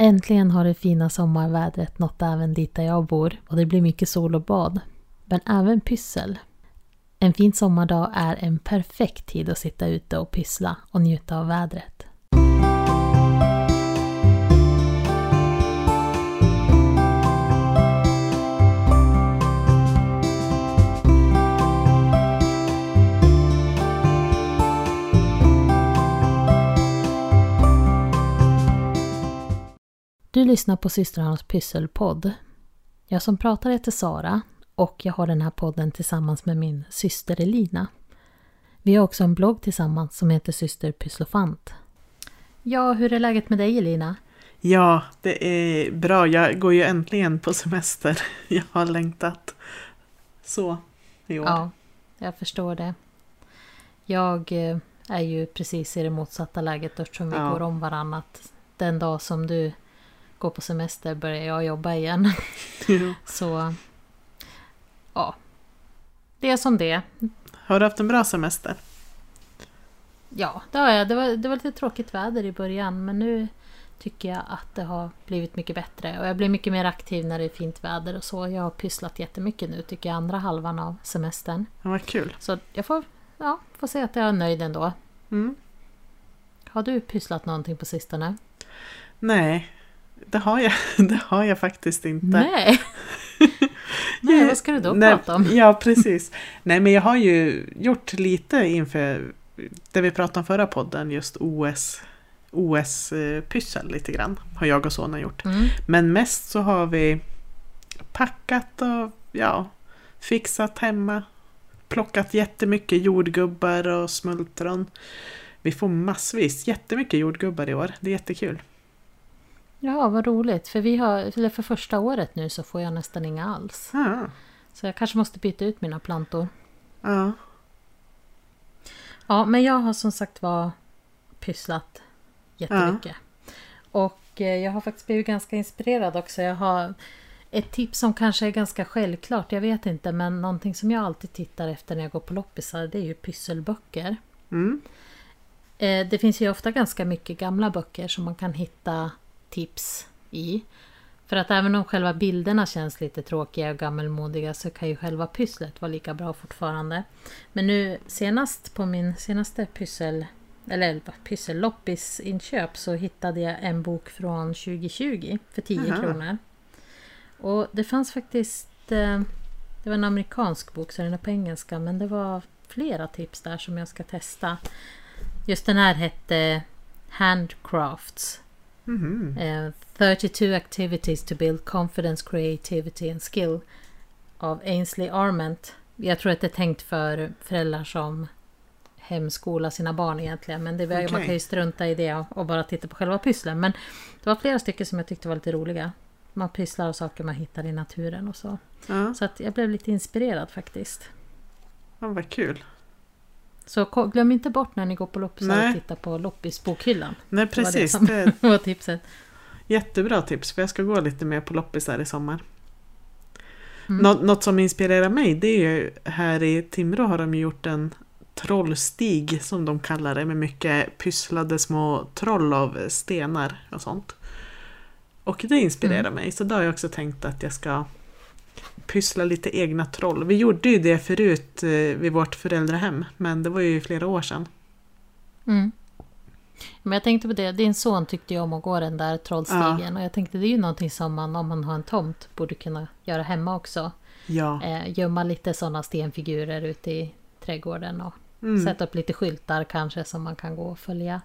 Äntligen har det fina sommarvädret nått även dit där jag bor och det blir mycket sol och bad. Men även pyssel. En fin sommardag är en perfekt tid att sitta ute och pyssla och njuta av vädret. Du lyssnar på systrarnas pysselpodd. Jag som pratar heter Sara och jag har den här podden tillsammans med min syster Elina. Vi har också en blogg tillsammans som heter Syster Pysslofant. Ja, hur är läget med dig Elina? Ja, det är bra. Jag går ju äntligen på semester. Jag har längtat så i år. Ja, jag förstår det. Jag eh, är ju precis i det motsatta läget eftersom vi Ja. går om varannat. Den dag som du går på semester börjar jag jobba igen. Ja. Så ja, det är som det. Har du haft en bra semester? Ja, det har jag. Det var, det var lite tråkigt väder i början men nu tycker jag att det har blivit mycket bättre. Och jag blir mycket mer aktiv när det är fint väder och så. Jag har pysslat jättemycket nu tycker jag, andra halvan av semestern. Det var kul. Så jag får, ja, får säga att jag är nöjd ändå. Mm. Har du pysslat någonting på sistone? Nej, det har, jag, det har jag faktiskt inte. Nej! Nej, vad ska du då Nej, prata om? Ja, precis. Nej, men jag har ju gjort lite inför det vi pratade om förra podden, just OS. OS-pyssel lite grann har jag och sonen gjort. Mm. Men mest så har vi packat och ja, fixat hemma. Plockat jättemycket jordgubbar och smultron. Vi får massvis, jättemycket jordgubbar i år. Det är jättekul. Ja, vad roligt. För, vi har, för första året nu så får jag nästan inga alls. Ja, Så jag kanske måste byta ut mina plantor. ja, Ja, men jag har som sagt var pysslat jättemycket. Och eh, jag har faktiskt blivit ganska inspirerad också. Jag har ett tips som kanske är ganska självklart, jag vet inte, men någonting som jag alltid tittar efter när jag går på loppisar, det är ju pysselböcker. mm, Eh, Det finns ju ofta ganska mycket gamla böcker som man kan hitta tips i. För att även om själva bilderna känns lite tråkiga och gammelmodiga så kan ju själva pysslet vara lika bra fortfarande. Men nu senast på min senaste pyssel eller pysselloppisinköp så hittade jag en bok från 2020 för 10 Jaha. kronor. Och det fanns faktiskt eh, Det var en amerikansk bok så den är på engelska men det var flera tips där som jag ska testa. Just den här hette Handcrafts. Mhm, Eh, 32 activities to build confidence, creativity and skill. Av Ainsley Arment. Jag tror att det är tänkt för föräldrar som hemskolar sina barn egentligen. Men det, man Okej. kan ju strunta i det och bara titta på själva pysslen. Men det var flera stycken som jag tyckte var lite roliga. Man pysslar och saker man hittar i naturen och så. ja, Så att jag blev lite inspirerad faktiskt. ja, vad kul. Så glöm inte bort när ni går på loppisar att titta på loppisbokhyllan. Nej, Det var det precis. som- Det var tipset. Jättebra tips, för jag ska gå lite mer på loppisar i sommar. Mm. Nå- något som inspirerar mig, det är ju här i Timrå har de gjort en trollstig som de kallar det med mycket pysslade små troll av stenar och sånt. Och det inspirerar Mm. mig, så då har jag också tänkt att jag ska pyssla lite egna troll. Vi gjorde ju det förut eh, vid vårt föräldrahem, men det var ju flera år sedan. Mm. Men jag tänkte på det, din son tyckte ju om att gå den där trollstigen och jag tänkte det är ju någonting som man om man har en tomt borde kunna göra hemma också. Ja. Eh, gömma lite sådana stenfigurer ute i trädgården och Mm. sätta upp lite skyltar kanske som man kan gå och följa.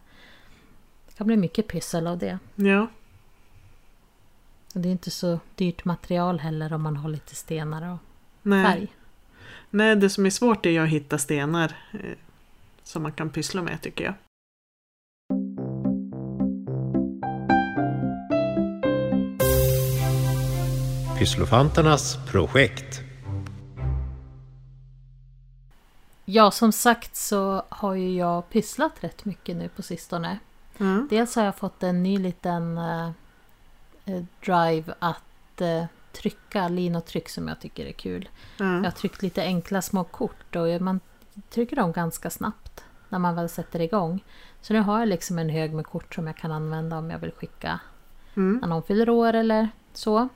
Det kan bli mycket pyssel av det. ja. Det är inte så dyrt material heller om man har lite stenar och Nej. färg. Nej, det som är svårt är att hitta stenar eh, som man kan pyssla med tycker jag. Pysslofanternas projekt. Ja, som sagt så har ju jag pysslat rätt mycket nu på sistone. Ja. Dels har jag fått en ny liten eh, drive att eh, trycka linotryck som jag tycker är kul. Jag har tryckt lite enkla små kort och man trycker dem ganska snabbt när man väl sätter igång. Så nu har jag liksom en hög med kort som jag kan använda om jag vill skicka Mm. när någon fyller år eller så.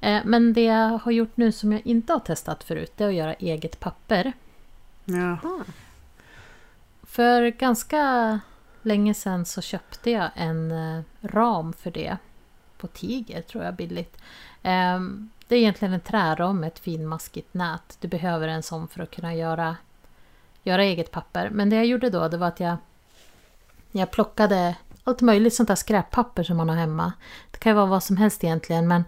Eh, Men det jag har gjort nu som jag inte har testat förut det är att göra eget papper. Jaha. För ganska länge sedan så köpte jag en eh, ram för det. På Tiger tror jag billigt. Ehm, Det är egentligen en träram med ett finmaskigt nät. Du behöver en sån för att kunna göra, göra eget papper. Men det jag gjorde då det var att jag, jag plockade allt möjligt sånt där skräppapper som man har hemma. Det kan ju vara vad som helst egentligen men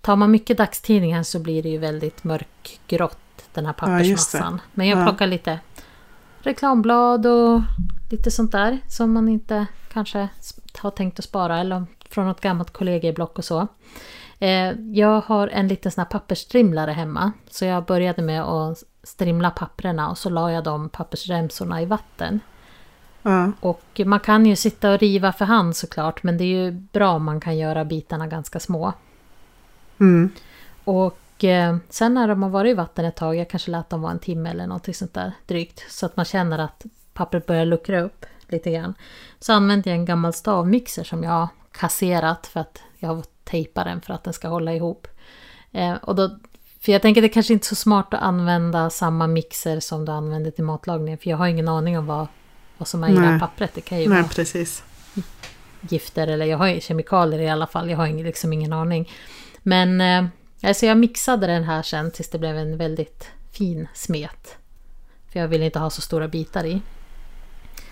tar man mycket dagstidningar så blir det ju väldigt mörkgrått den här Ja, pappersmassan. Men jag Ja. plockar lite reklamblad och lite sånt där som man inte kanske har tänkt att spara eller från något gammalt kollegieblock och så. Eh, Jag har en liten sån här pappersstrimlare hemma så jag började med att strimla papperna och så la jag de pappersremsorna i vatten. Ja. Och man kan ju sitta och riva för hand såklart men det är ju bra om man kan göra bitarna ganska små. Mm. Och eh, sen när de har varit i vatten ett tag, jag kanske lät dem vara en timme eller något sånt där drygt. Så att man känner att pappret börjar luckra upp lite grann. Så använder jag en gammal stavmixer som jag kasserat för att jag har fått tejpa den för att den ska hålla ihop. Eh, och då, för jag tänker det kanske inte är så smart att använda samma mixer som du använder till matlagningen. För jag har ingen aning om vad, vad som är i det här pappret. Det kan ju Nej, vara precis. gifter eller jag har kemikalier i alla fall. Jag har liksom ingen aning. Men eh, alltså jag mixade den här sen tills det blev en väldigt fin smet. För jag vill inte ha så stora bitar i.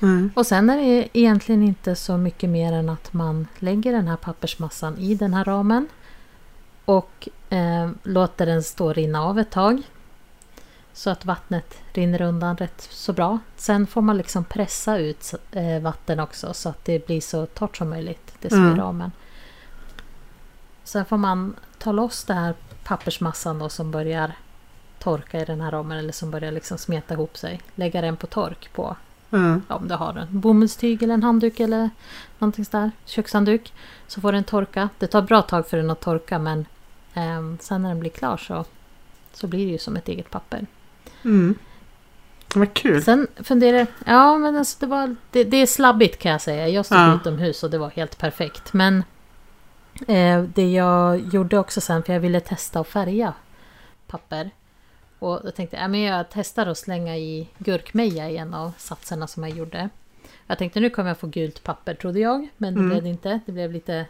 Mm. Och sen är det egentligen inte så mycket mer än att man lägger den här pappersmassan i den här ramen. Och eh, låter den stå rinna av ett tag. Så att vattnet rinner undan rätt så bra. Sen får man liksom pressa ut eh, vatten också så att det blir så torrt som möjligt. Det som är Mm. ramen. Sen får man ta loss det här pappersmassan då som börjar torka i den här ramen eller som börjar liksom smeta ihop sig. Lägga den på tork på Mm. ja, om du har en bomullstyg eller en handduk eller någonting sådär, kökshandduk. Så får den torka. Det tar bra tag för den att torka men ehm, sen när den blir klar så, så blir det ju som ett eget papper. Mm. Vad kul. Sen funderar jag, ja men alltså det var, det, det är slabbigt kan jag säga. Jag stod Ja. utomhus och det var helt perfekt. Men eh, det jag gjorde också sen, för jag ville testa att färga papper. Och då tänkte jag, ja, men jag testar att slänga i gurkmeja i en av satserna som jag gjorde. Jag tänkte nu kommer jag få gult papper trodde jag, men det Mm. blev det inte. Det blev lite,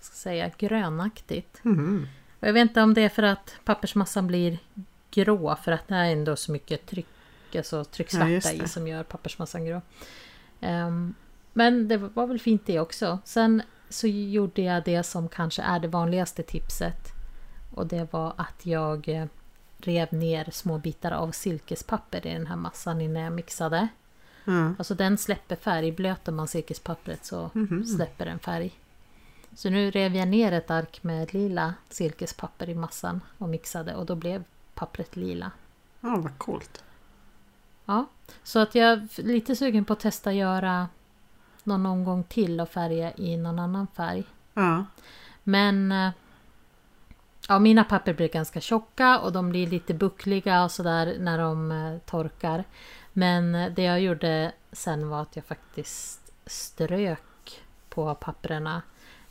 ska säga, grönaktigt. Mm. Och jag vet inte om det är för att pappersmassan blir grå för att det är ändå så mycket tryck, alltså Ja, trycksvärta just i som gör pappersmassan grå. Ehm, men det var väl fint det också. Sen så gjorde jag det som kanske är det vanligaste tipset. Och det var att jag eh, rev ner små bitar av silkespapper i den här massan innan jag mixade. Ja. Alltså den släpper färg. Blöter man silkespappret så Mhm. släpper den färg. Så nu rev jag ner ett ark med lila silkespapper i massan och mixade och då blev pappret lila. Ja, vad coolt. Ja, så att jag är lite sugen på att testa göra någon omgång till och färga i någon annan färg. Ja. Men eh, ja, mina papper blir ganska tjocka och de blir lite buckliga och sådär när de eh, torkar. Men eh, det jag gjorde sen var att jag faktiskt strök på papperna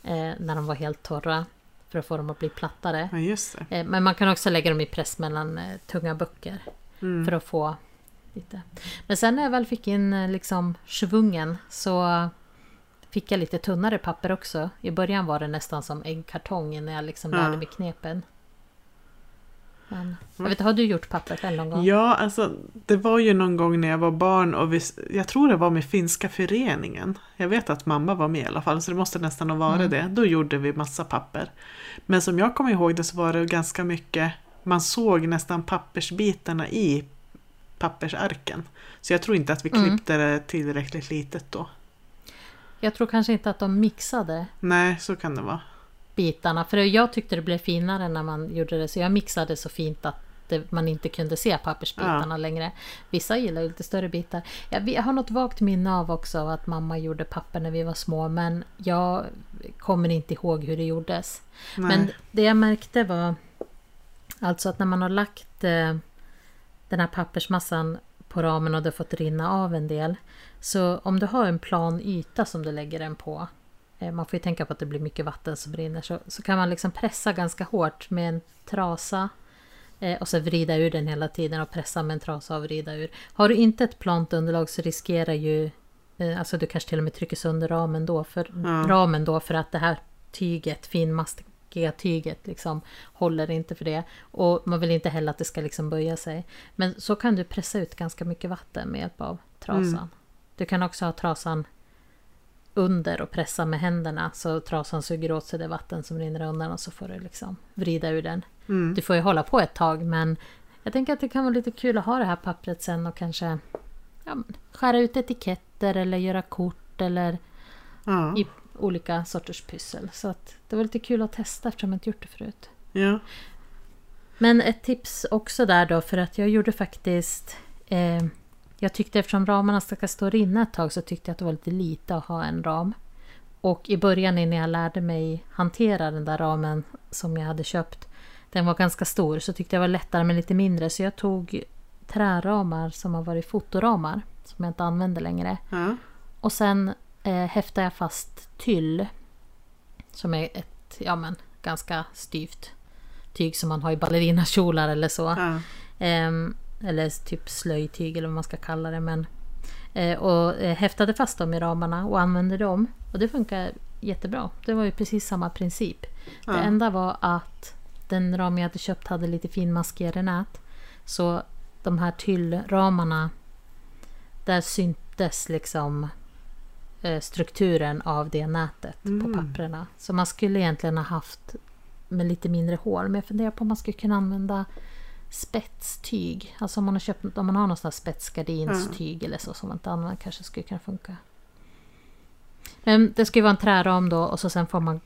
eh, när de var helt torra för att få dem att bli plattare. ja. Eh, men man kan också lägga dem i press mellan eh, tunga böcker Mm. för att få lite. Men sen när jag väl fick in eh, liksom svungen så fick jag lite tunnare papper också. I början var det nästan som äggkartong innan jag liksom Ja. lärde mig knepen. Men, jag vet, har du gjort papper själv någon gång? Ja, alltså det var ju någon gång när jag var barn och vi, jag tror det var med finska föreningen. Jag vet att mamma var med i alla fall, så det måste nästan ha varit Mm. det. Då gjorde vi massa papper. Men som jag kommer ihåg det så var det ganska mycket, man såg nästan pappersbitarna i pappersarken. Så jag tror inte att vi Mm. klippte det tillräckligt litet då. Jag tror kanske inte att de mixade Nej, så kan det vara. bitarna. För jag tyckte det blev finare när man gjorde det. Så jag mixade så fint att det, man inte kunde se pappersbitarna längre. Vissa gillar ju lite större bitar. Jag, jag har något vagt minne av också att mamma gjorde papper när vi var små. Men jag kommer inte ihåg hur det gjordes. Nej. Men det jag märkte var alltså att när man har lagt eh, den här pappersmassan på ramen och det har fått rinna av en del. Så om du har en plan yta som du lägger den på eh, man får ju tänka på att det blir mycket vatten som rinner, så, så kan man liksom pressa ganska hårt med en trasa eh, och så vrida ur den hela tiden och pressa med en trasa och vrida ur. Har du inte ett plant underlag så riskerar ju, eh, alltså du kanske till och med trycker sönder ramen då, för, Ja. ramen då för att det här tyget, finmaskiga tyget liksom håller inte för det. Och man vill inte heller att det ska liksom böja sig. Men så kan du pressa ut ganska mycket vatten med hjälp av trasan. Mm. Du kan också ha trasan under och pressa med händerna så trasan suger åt sig det vatten som rinner undan och så får du liksom vrida ur den. Mm. Du får ju hålla på ett tag men jag tänker att det kan vara lite kul att ha det här pappret sen och kanske ja, skära ut etiketter eller göra kort eller Ja. i olika sorters pyssel. Så att det var lite kul att testa eftersom jag inte gjort det förut. ja. Men ett tips också där då för att jag gjorde faktiskt eh, Jag tyckte eftersom ramarna ska stå rinna ett tag så tyckte jag att det var lite lite att ha en ram. Och i början när jag lärde mig hantera den där ramen som jag hade köpt Den var ganska stor så tyckte jag var lättare med lite mindre så jag tog träramar som har varit fotoramar som jag inte använder längre. ja. Och sen eh, häftar jag fast tyll. Som är ett ja, men, ganska styvt tyg som man har i ballerinakjolar eller så. ja. Ehm, eller typ slöjtyg eller vad man ska kalla det. Men, eh, och eh, häftade fast dem i ramarna och använde dem. Och det funkar jättebra. Det var ju precis samma princip. Det Ja. enda var att den ram jag hade köpt hade lite finmaskigare nät. Så de här tyllramarna, där syntes liksom eh, strukturen av det nätet på Mm. papperna. Så man skulle egentligen ha haft med lite mindre hål. Men jag funderar på om man skulle kunna använda spetstyg. Alltså om man har, köpt, om man har någon sån här spetsgardinstyg eller så som man inte använder kanske skulle kunna funka. Men det ska ju vara en träram då och så sen får man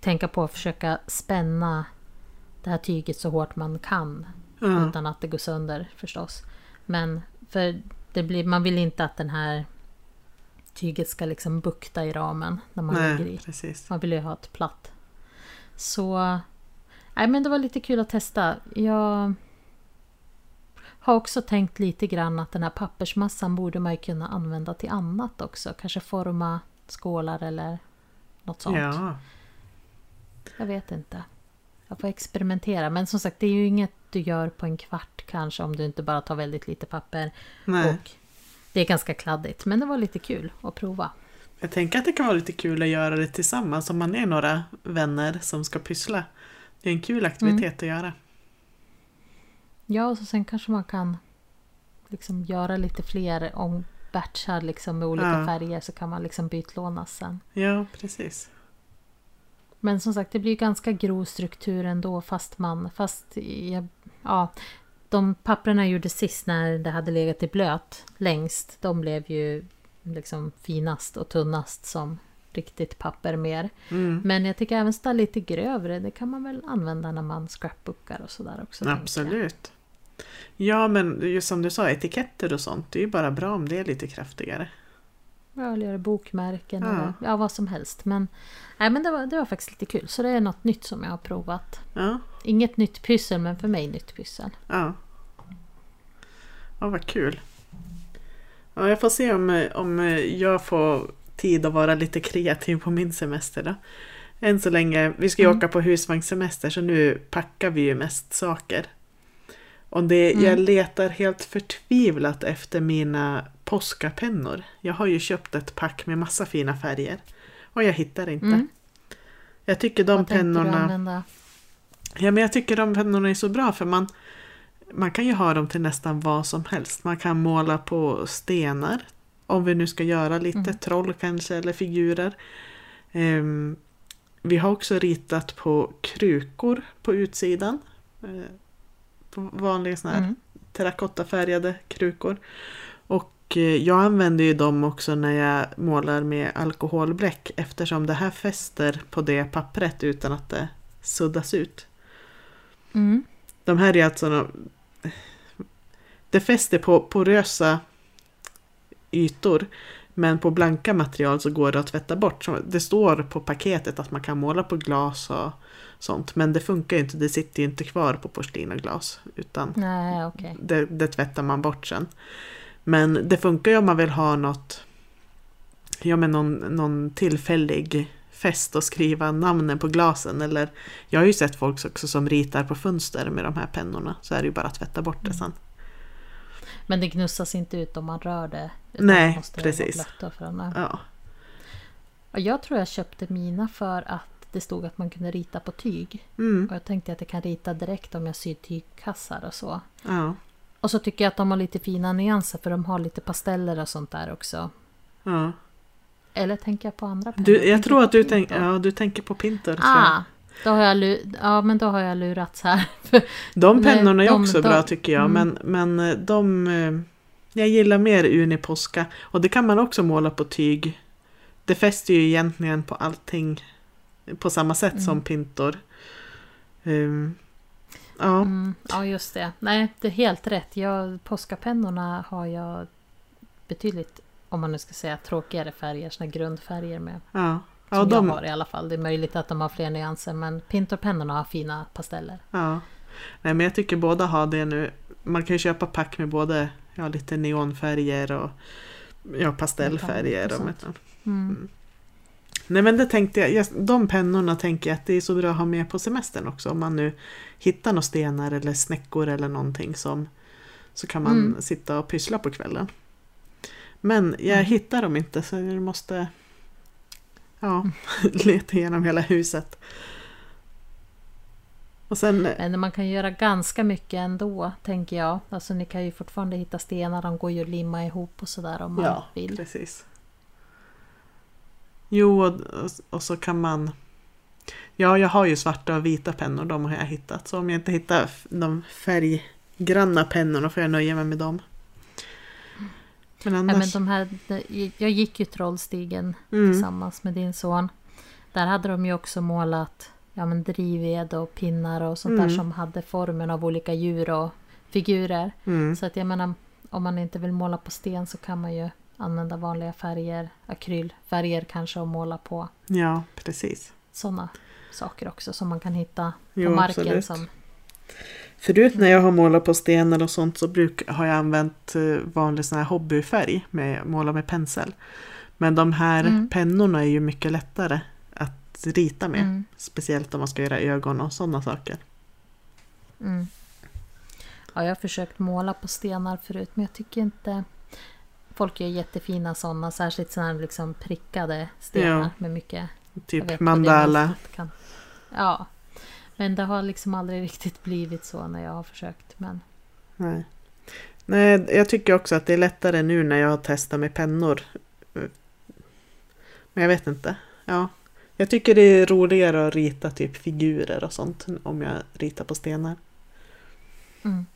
tänka på att försöka spänna det här tyget så hårt man kan ja. utan att det går sönder förstås. Men för det blir, man vill inte att den här tyget ska liksom bukta i ramen när man lägger Nej, i. precis. Man vill ju ha ett platt. Så... Nej men det var lite kul att testa. Jag har också tänkt lite grann att den här pappersmassan borde man ju kunna använda till annat också. Kanske forma skålar eller något sånt. Ja. Jag vet inte. Jag får experimentera. Men som sagt, det är ju inget du gör på en kvart kanske om du inte bara tar väldigt lite papper. Nej. Och det är ganska kladdigt. Men det var lite kul att prova. Jag tänker att det kan vara lite kul att göra det tillsammans om man är några vänner som ska pyssla. Det är en kul aktivitet att göra. Ja, och så sen kanske man kan liksom göra lite fler om batchar liksom med olika Ja. färger så kan man liksom bytlånas sen. Ja, precis. Men som sagt, det blir ganska grov struktur ändå fast man... Fast jag, ja, de papperna jag gjorde sist när det hade legat i blöt längst, de blev ju liksom finast och tunnast som riktigt papper mer. Mm. Men jag tycker även sådär lite grövre, det kan man väl använda när man scrapbookar och sådär också. Absolut. Ja, men just som du sa, etiketter och sånt, det är ju bara bra om det är lite kraftigare. Ja, eller göra bokmärken Ja. eller ja, vad som helst. Men, nej, men det, var, det var faktiskt lite kul. Så det är något nytt som jag har provat. Ja, Inget nytt pyssel, men för mig nytt pyssel. ja. Ja, vad kul. Ja, jag får se om, om jag får tid att vara lite kreativ på min semester då. Än så länge, vi ska ju Mm. åka på husvagnssemester så nu packar vi ju mest saker. Och det, Mm. jag letar helt förtvivlat efter mina påskapennor. Jag har ju köpt ett pack med massa fina färger. Och jag hittar inte. Mm. Jag tycker de vad pennorna... Ja, men jag tycker de pennorna är så bra för man, man kan ju ha dem till nästan vad som helst. Man kan måla på stenar. Om vi nu ska göra lite Mm. troll kanske eller figurer. Ehm, vi har också ritat på krukor på utsidan. På vanliga såna här Mm. terrakottafärgade krukor. Och eh, jag använder ju dem också när jag målar med alkoholbläck eftersom det här fäster på det pappret utan att det suddas ut. Mm. De här är alltså det fäster på porösa ytor men på blanka material så går det att tvätta bort. Det står på paketet att man kan måla på glas och sånt men det funkar ju inte, det sitter ju inte kvar på porslin och glas utan Nej, okej. det, det tvättar man bort sen. Men det funkar ju om man vill ha något, ja men någon, någon tillfällig fest och skriva namnen på glasen. Eller jag har ju sett folk också som ritar på fönster med de här pennorna. Så är det ju bara att tvätta bort det sen. Men det gnussas inte ut om man rör det. Nej, precis. Ja. Jag tror jag köpte mina för att det stod att man kunde rita på tyg. Mm. Och jag tänkte att jag kan rita direkt om jag syr tygkassar och så. Ja. Och så tycker jag att de har lite fina nyanser för de har lite pasteller och sånt där också. ja. Eller tänker jag på andra pennor? Du, jag tror att du, tänk, ja, du tänker på Pinter. Ah, då har jag, ja, men då har jag lurats här. De pennorna är de- också de- bra tycker jag. mm. Men, men eh, de... eh, Jag gillar mer Uniposca. Och det kan man också måla på tyg. Det fäster ju egentligen på allting på samma sätt Mm. som Pintor. Ehm, ja, Mm, ja, just det. Nej, det är helt rätt. Jag, påskapennorna har jag betydligt, om man nu ska säga tråkigare färger, såna grundfärger med. ja. Som ja, de, jag har i alla fall. Det är möjligt att de har fler nyanser men Pintorpennorna har fina pasteller. ja. Nej, men jag tycker båda har det nu. Man kan ju köpa pack med både ja, lite neonfärger och ja, pastellfärger. Och Och sånt. Mm. Nej men det tänkte jag, de pennorna tänker jag att det är så bra att ha med på semestern också. Om man nu hittar några stenar eller snäckor eller någonting som så kan man Mm. sitta och pyssla på kvällen. Men jag Mm. hittar dem inte så jag måste ja, leta igenom hela huset. Sen, Men man kan göra ganska mycket ändå, tänker jag. Alltså ni kan ju fortfarande hitta stenar, de går ju att limma ihop och sådär om man ja vill. precis. Jo, och, och så kan man Ja, jag har ju svarta och vita pennor, de har jag hittat. Så om jag inte hittar de färggranna pennorna får jag nöja mig med dem. Men Ja, annars... men de här, jag gick ju Trollstigen mm, tillsammans med din son. Där hade de ju också målat ja, men drivved och pinnar och sånt Mm. där som hade formen av olika djur och figurer. mm, Så att jag menar, om man inte vill måla på sten så kan man ju använda vanliga färger, akrylfärger kanske och måla på ja, precis. sådana saker också som man kan hitta på Jo, marken. absolut. Som, Förut när jag har målat på stenar och sånt så bruk, har jag använt eh, vanlig sån här hobbyfärg, med, måla med pensel. Men de här Mm. pennorna är ju mycket lättare att rita med. mm, Speciellt om man ska göra ögon och sådana saker. mm. Ja, jag har försökt måla på stenar förut men jag tycker inte... Folk gör jättefina sådana, särskilt sådana här liksom prickade stenar Ja. med mycket Typ vet mandala. Kan. Ja. Men det har liksom aldrig riktigt blivit så när jag har försökt. Men Nej. Nej, jag tycker också att det är lättare nu när jag har testat med pennor. Men jag vet inte. Ja. Jag tycker det är roligare att rita typ figurer och sånt om jag ritar på stenar. mm.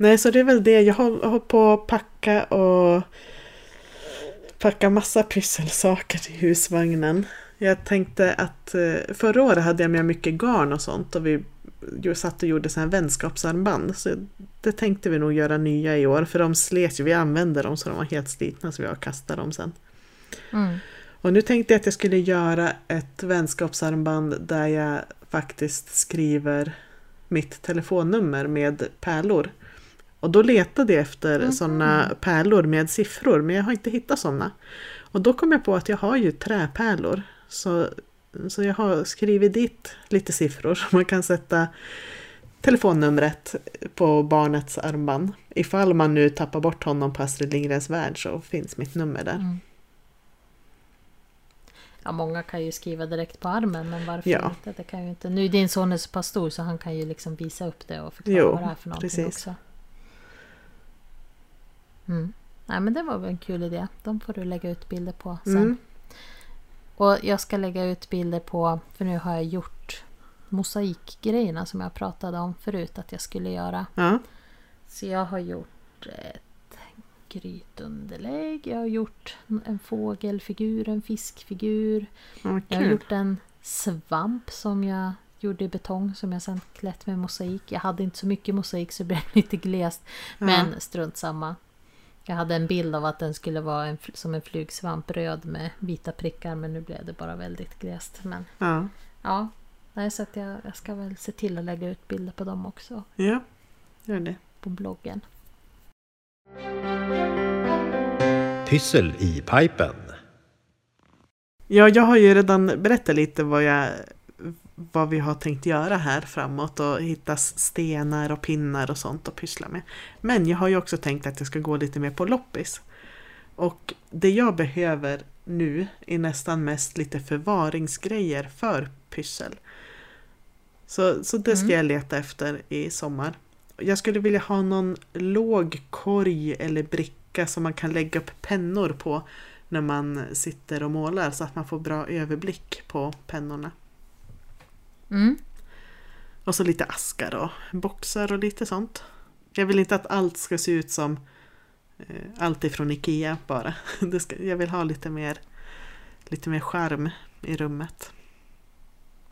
Nej, så det är väl det. Jag har, på att packa och packa massa pysselsaker till husvagnen. Jag tänkte att eh, förra året hade jag med mycket garn och sånt och vi satt och gjorde så här vänskapsarmband. Så det tänkte vi nog göra nya i år för de slet ju. Vi använde dem så de var helt slitna så vi har kastat dem sen. Mm. Och nu tänkte jag att jag skulle göra ett vänskapsarmband där jag faktiskt skriver mitt telefonnummer med pärlor. Och då letade jag efter Mhm. sådana pärlor med siffror men jag har inte hittat sådana. Och då kom jag på att jag har ju träpärlor. Så, så jag har skrivit dit lite siffror så man kan sätta telefonnumret på barnets armband. Ifall man nu tappar bort honom på Astrid Lindgrens Värld så finns mitt nummer där. Mm. Ja, många kan ju skriva direkt på armen men varför Ja. inte? Det kan ju inte. Nu är din son är så pass stor så han kan ju liksom visa upp det och förklara Jo, vad det är för någonting precis. också. Mm. Nej men det var väl en kul idé. De får du lägga ut bilder på sen. Mm. Och jag ska lägga ut bilder på, för nu har jag gjort mosaikgrejerna som jag pratade om förut att jag skulle göra. Ja. Så jag har gjort ett grytunderlägg, jag har gjort en fågelfigur, en fiskfigur. Ja, Jag har gjort en svamp som jag gjorde i betong som jag sen klätt med mosaik. Jag hade inte så mycket mosaik så det blev lite glest. Men strunt samma. Jag hade en bild av att den skulle vara en, som en flugsvamp röd med vita prickar men nu blev det bara väldigt glest. Men Ja. ja, nej, så att jag, jag ska väl se till att lägga ut bilder på dem också ja, gör det. på bloggen. Pyssel i pipen. Ja, jag har ju redan berättat lite vad, jag, vad vi har tänkt göra här framåt och hitta stenar och pinnar och sånt att pyssla med. Men jag har ju också tänkt att jag ska gå lite mer på loppis. Och det jag behöver nu är nästan mest lite förvaringsgrejer för pyssel. Så, så det ska Mm. jag leta efter i sommar. Jag skulle vilja ha någon låg korg eller bricka som man kan lägga upp pennor på när man sitter och målar så att man får bra överblick på pennorna. Mm. Och så lite askar och boxar och lite sånt. Jag vill inte att allt ska se ut som eh, allt ifrån Ikea bara. Ska, jag vill ha lite mer, lite mer charm i rummet.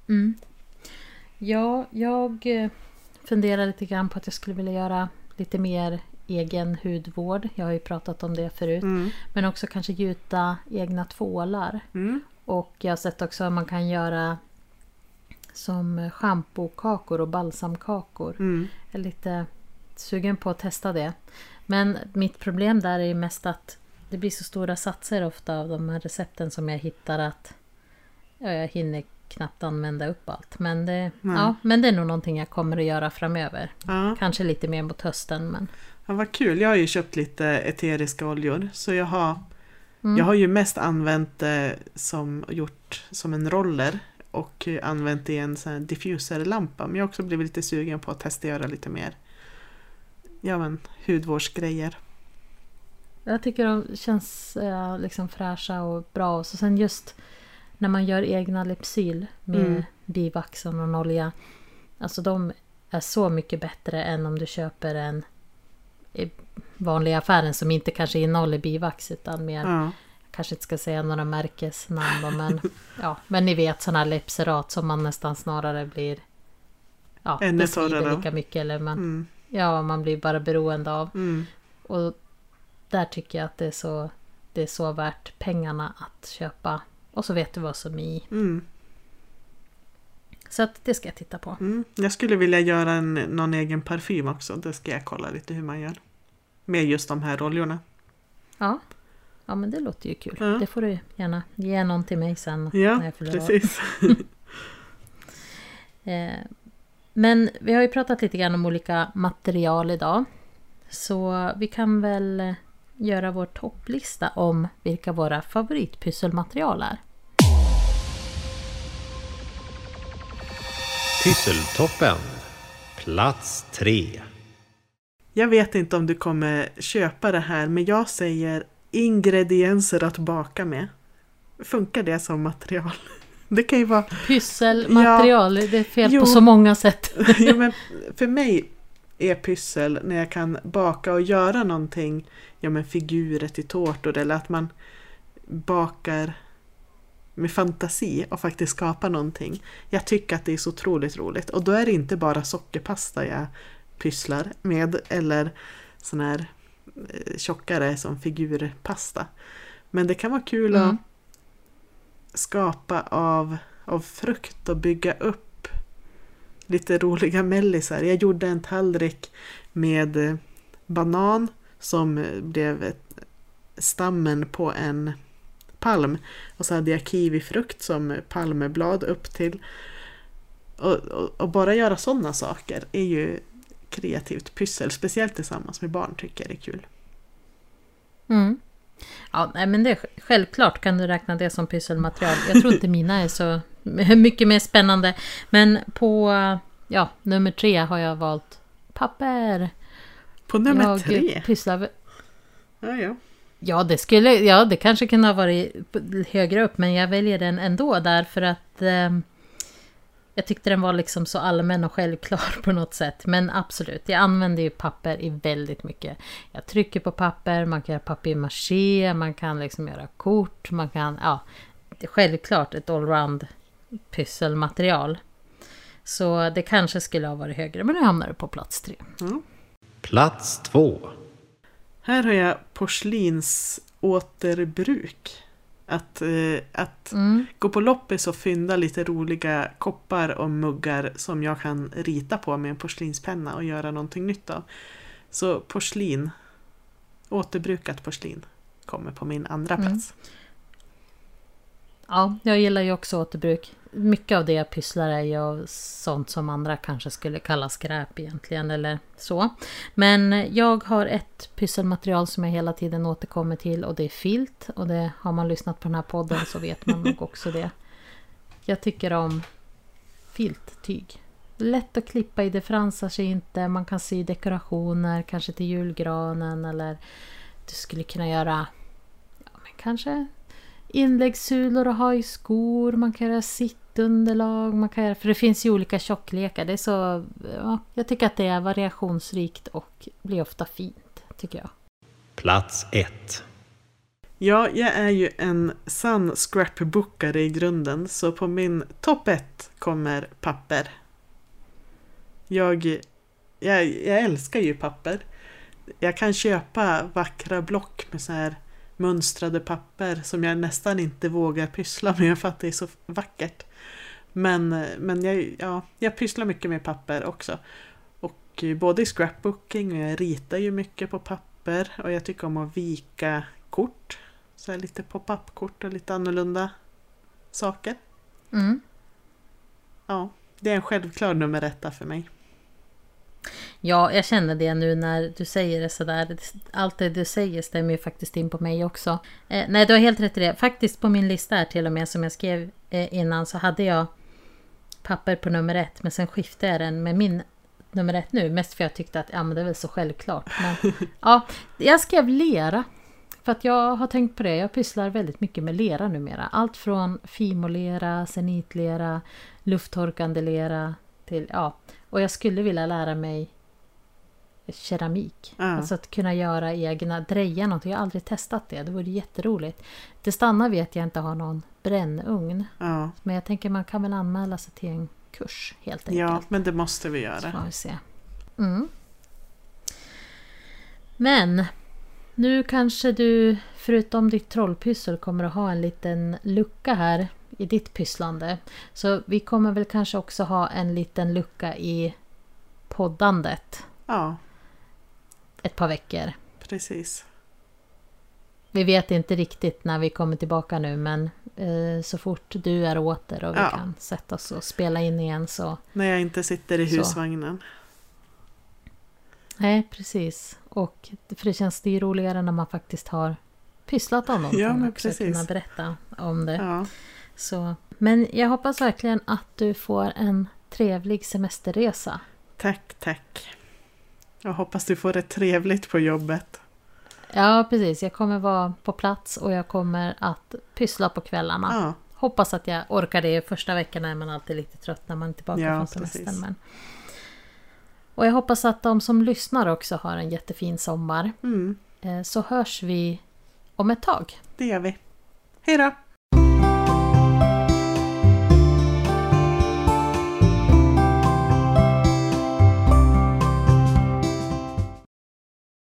Mm. Ja, jag eh, funderar lite grann på att jag skulle vilja göra lite mer egen hudvård. Jag har ju pratat om det förut. Mm. Men också kanske gjuta egna tvålar. Mm. Och jag har sett också att man kan göra som schampokakor och balsamkakor. Mm. Jag är lite sugen på att testa det. Men mitt problem där är ju mest att det blir så stora satser ofta av de här recepten som jag hittar att ja, jag hinner knappt använda upp allt. Men det, Nej. ja, men det är nog någonting jag kommer att göra framöver. Ja. Kanske lite mer mot hösten. Men, ja, vad kul. Jag har ju köpt lite eteriska oljor. Så jag har, mm. jag har ju mest använt det som gjort som en roller. Och använt i en sån diffuserlampa. Men jag har också blivit lite sugen på att testa göra lite mer ja, men, hudvårdsgrejer. Jag tycker de känns eh, liksom fräscha och bra. Och så sen just när man gör egna Lypsyl med Mm. bivax och någon olja. Alltså de är så mycket bättre än om du köper en i vanliga affären som inte kanske innehåller bivax utan mer, Ja. Kanske inte ska säga några märkesnamn då, men ja, men ni vet sådana här Lepserat som man nästan snarare blir ja, Ännu torrare. lika mycket eller man, Mm. ja, man blir bara beroende av. Mm. Och där tycker jag att det är så, det är så värt pengarna att köpa. Och så vet du vad som är i. Mm. Så att det ska jag titta på. Mm. Jag skulle vilja göra en, någon egen parfym också. Det ska jag kolla lite hur man gör. Med just de här oljorna. Ja, ja men det låter ju kul. Ja. Det får du gärna ge någon till mig sen. Ja, när jag fyller precis. Eh, Men vi har ju pratat lite grann om olika material idag. Så vi kan väl göra vår topplista om vilka våra favoritpysselmaterial är. Pysseltoppen. Plats 3. Jag vet inte om du kommer köpa det här men jag säger ingredienser att baka med. Funkar det som material? Det kan ju vara... Pysselmaterial, det är fel Jo. på så många sätt. ja, men för mig är pyssel när jag kan baka och göra någonting, ja men figurer till tårtor eller att man bakar med fantasi och faktiskt skapar någonting. Jag tycker att det är så otroligt roligt och då är det inte bara sockerpasta jag pysslar med eller sån här tjockare som figurpasta. Men det kan vara kul Mm. att skapa av, av frukt och bygga upp lite roliga mellisar. Jag gjorde en tallrik med eh, banan som eh, blev stammen på en palm. Och så hade jag kiwifrukt som palmeblad upp till. Och, och, och bara göra sådana saker är ju kreativt pyssel, speciellt tillsammans med barn tycker jag det är kul. Mm. Ja, nej, men det självklart kan du räkna det som pysselmaterial. Jag tror inte mina är så mycket mer spännande. Men på ja, nummer tre har jag valt papper. På nummer jag tre. Pysslar, Ja, ja. ja, det skulle, ja, det kanske kunde ha varit högre upp, men jag väljer den ändå därför att eh, jag tyckte den var liksom så allmän och självklar på något sätt. Men absolut, jag använder ju papper i väldigt mycket. Jag trycker på papper, man kan göra papier-maché, man kan liksom göra kort, man kan, ja, det är självklart ett allround pysselmaterial. Så det kanske skulle ha varit högre, men nu hamnar det på plats tre. ja. Plats 2. Här har jag porslinsåterbruk. Att, eh, att Mm. gå på loppis och fynda lite roliga koppar och muggar som jag kan rita på med en porslinspenna och göra någonting nytt av. Så porslin, återbrukat porslin, kommer på min andra Mm. Ja, jag gillar ju också återbruk. Mycket av det jag pysslar är ju sånt som andra kanske skulle kalla skräp egentligen eller så. Men jag har ett pysselmaterial som jag hela tiden återkommer till och det är filt. Och det har man lyssnat på den här podden så vet man nog också det. Jag tycker om filttyg. Lätt att klippa i, det fransar sig inte. Man kan sy dekorationer, kanske till julgranen eller du skulle kunna göra ja, men kanske inläggssulor och ha i skor. Man kan göra sittunderlag. Man kan göra, för det finns ju olika tjocklekar. Det är så, ja, jag tycker att det är variationsrikt och blir ofta fint, tycker jag. Plats 1. Ja, jag är ju en sann scrapbookare i grunden, så på min topp 1 kommer papper. Jag, jag, jag älskar ju papper. Jag kan köpa vackra block med så här mönstrade papper som jag nästan inte vågar pyssla med för att det är så vackert. Men, men jag, ja, jag pysslar mycket med papper också. Och både i scrapbooking och jag ritar ju mycket på papper och jag tycker om att vika kort. Så här lite pop-up-kort och lite annorlunda saker. Mm. Ja, det är en självklar nummer etta för mig. Ja, jag känner det nu när du säger det sådär. Allt det du säger stämmer ju faktiskt in på mig också. Eh, nej, du har helt rätt i det. Faktiskt på min lista här till och med som jag skrev eh, innan så hade jag papper på nummer ett. Men sen skiftade jag den med min nummer ett nu. Mest för jag tyckte att ja, men det är väl så självklart. Men, ja, jag skrev lera. För att jag har tänkt på det. Jag pysslar väldigt mycket med lera numera. Allt från fimolera, zenitlera, lufttorkande lera till ja. Och jag skulle vilja lära mig keramik. Ja. Alltså att kunna göra egna, dreja någonting. Jag har aldrig testat det. Det vore jätteroligt. Det stannar vid att jag inte har någon brännugn. Ja, Men jag tänker man kan väl anmäla sig till en kurs helt enkelt. ja men det måste vi Så göra. får vi se. Mm. Men nu kanske du förutom ditt trollpyssel kommer att ha en liten lucka här i ditt pysslande. Så vi kommer väl kanske också ha en liten lucka i poddandet Ja, ett par veckor. precis. Vi vet inte riktigt när vi kommer tillbaka nu men eh, så fort du är åter och vi Ja. kan sätta oss och spela in igen så När jag inte sitter i Så. husvagnen. Nej, precis. Och för det känns det ju roligare när man faktiskt har pysslat om någonting Ja, men också, precis. kunna berätta om det. Ja, Så, men jag hoppas verkligen att du får en trevlig semesterresa. tack, tack. Jag hoppas du får det trevligt på jobbet. Ja, precis. Jag kommer vara på plats och jag kommer att pyssla på kvällarna. Ja, Hoppas att jag orkar det. Första veckan är man alltid lite trött när man är tillbaka Ja, från semestern. precis. Men... Och jag hoppas att de som lyssnar också har en jättefin sommar. mm, Eh, Så hörs vi om ett tag. det gör vi. Hej då!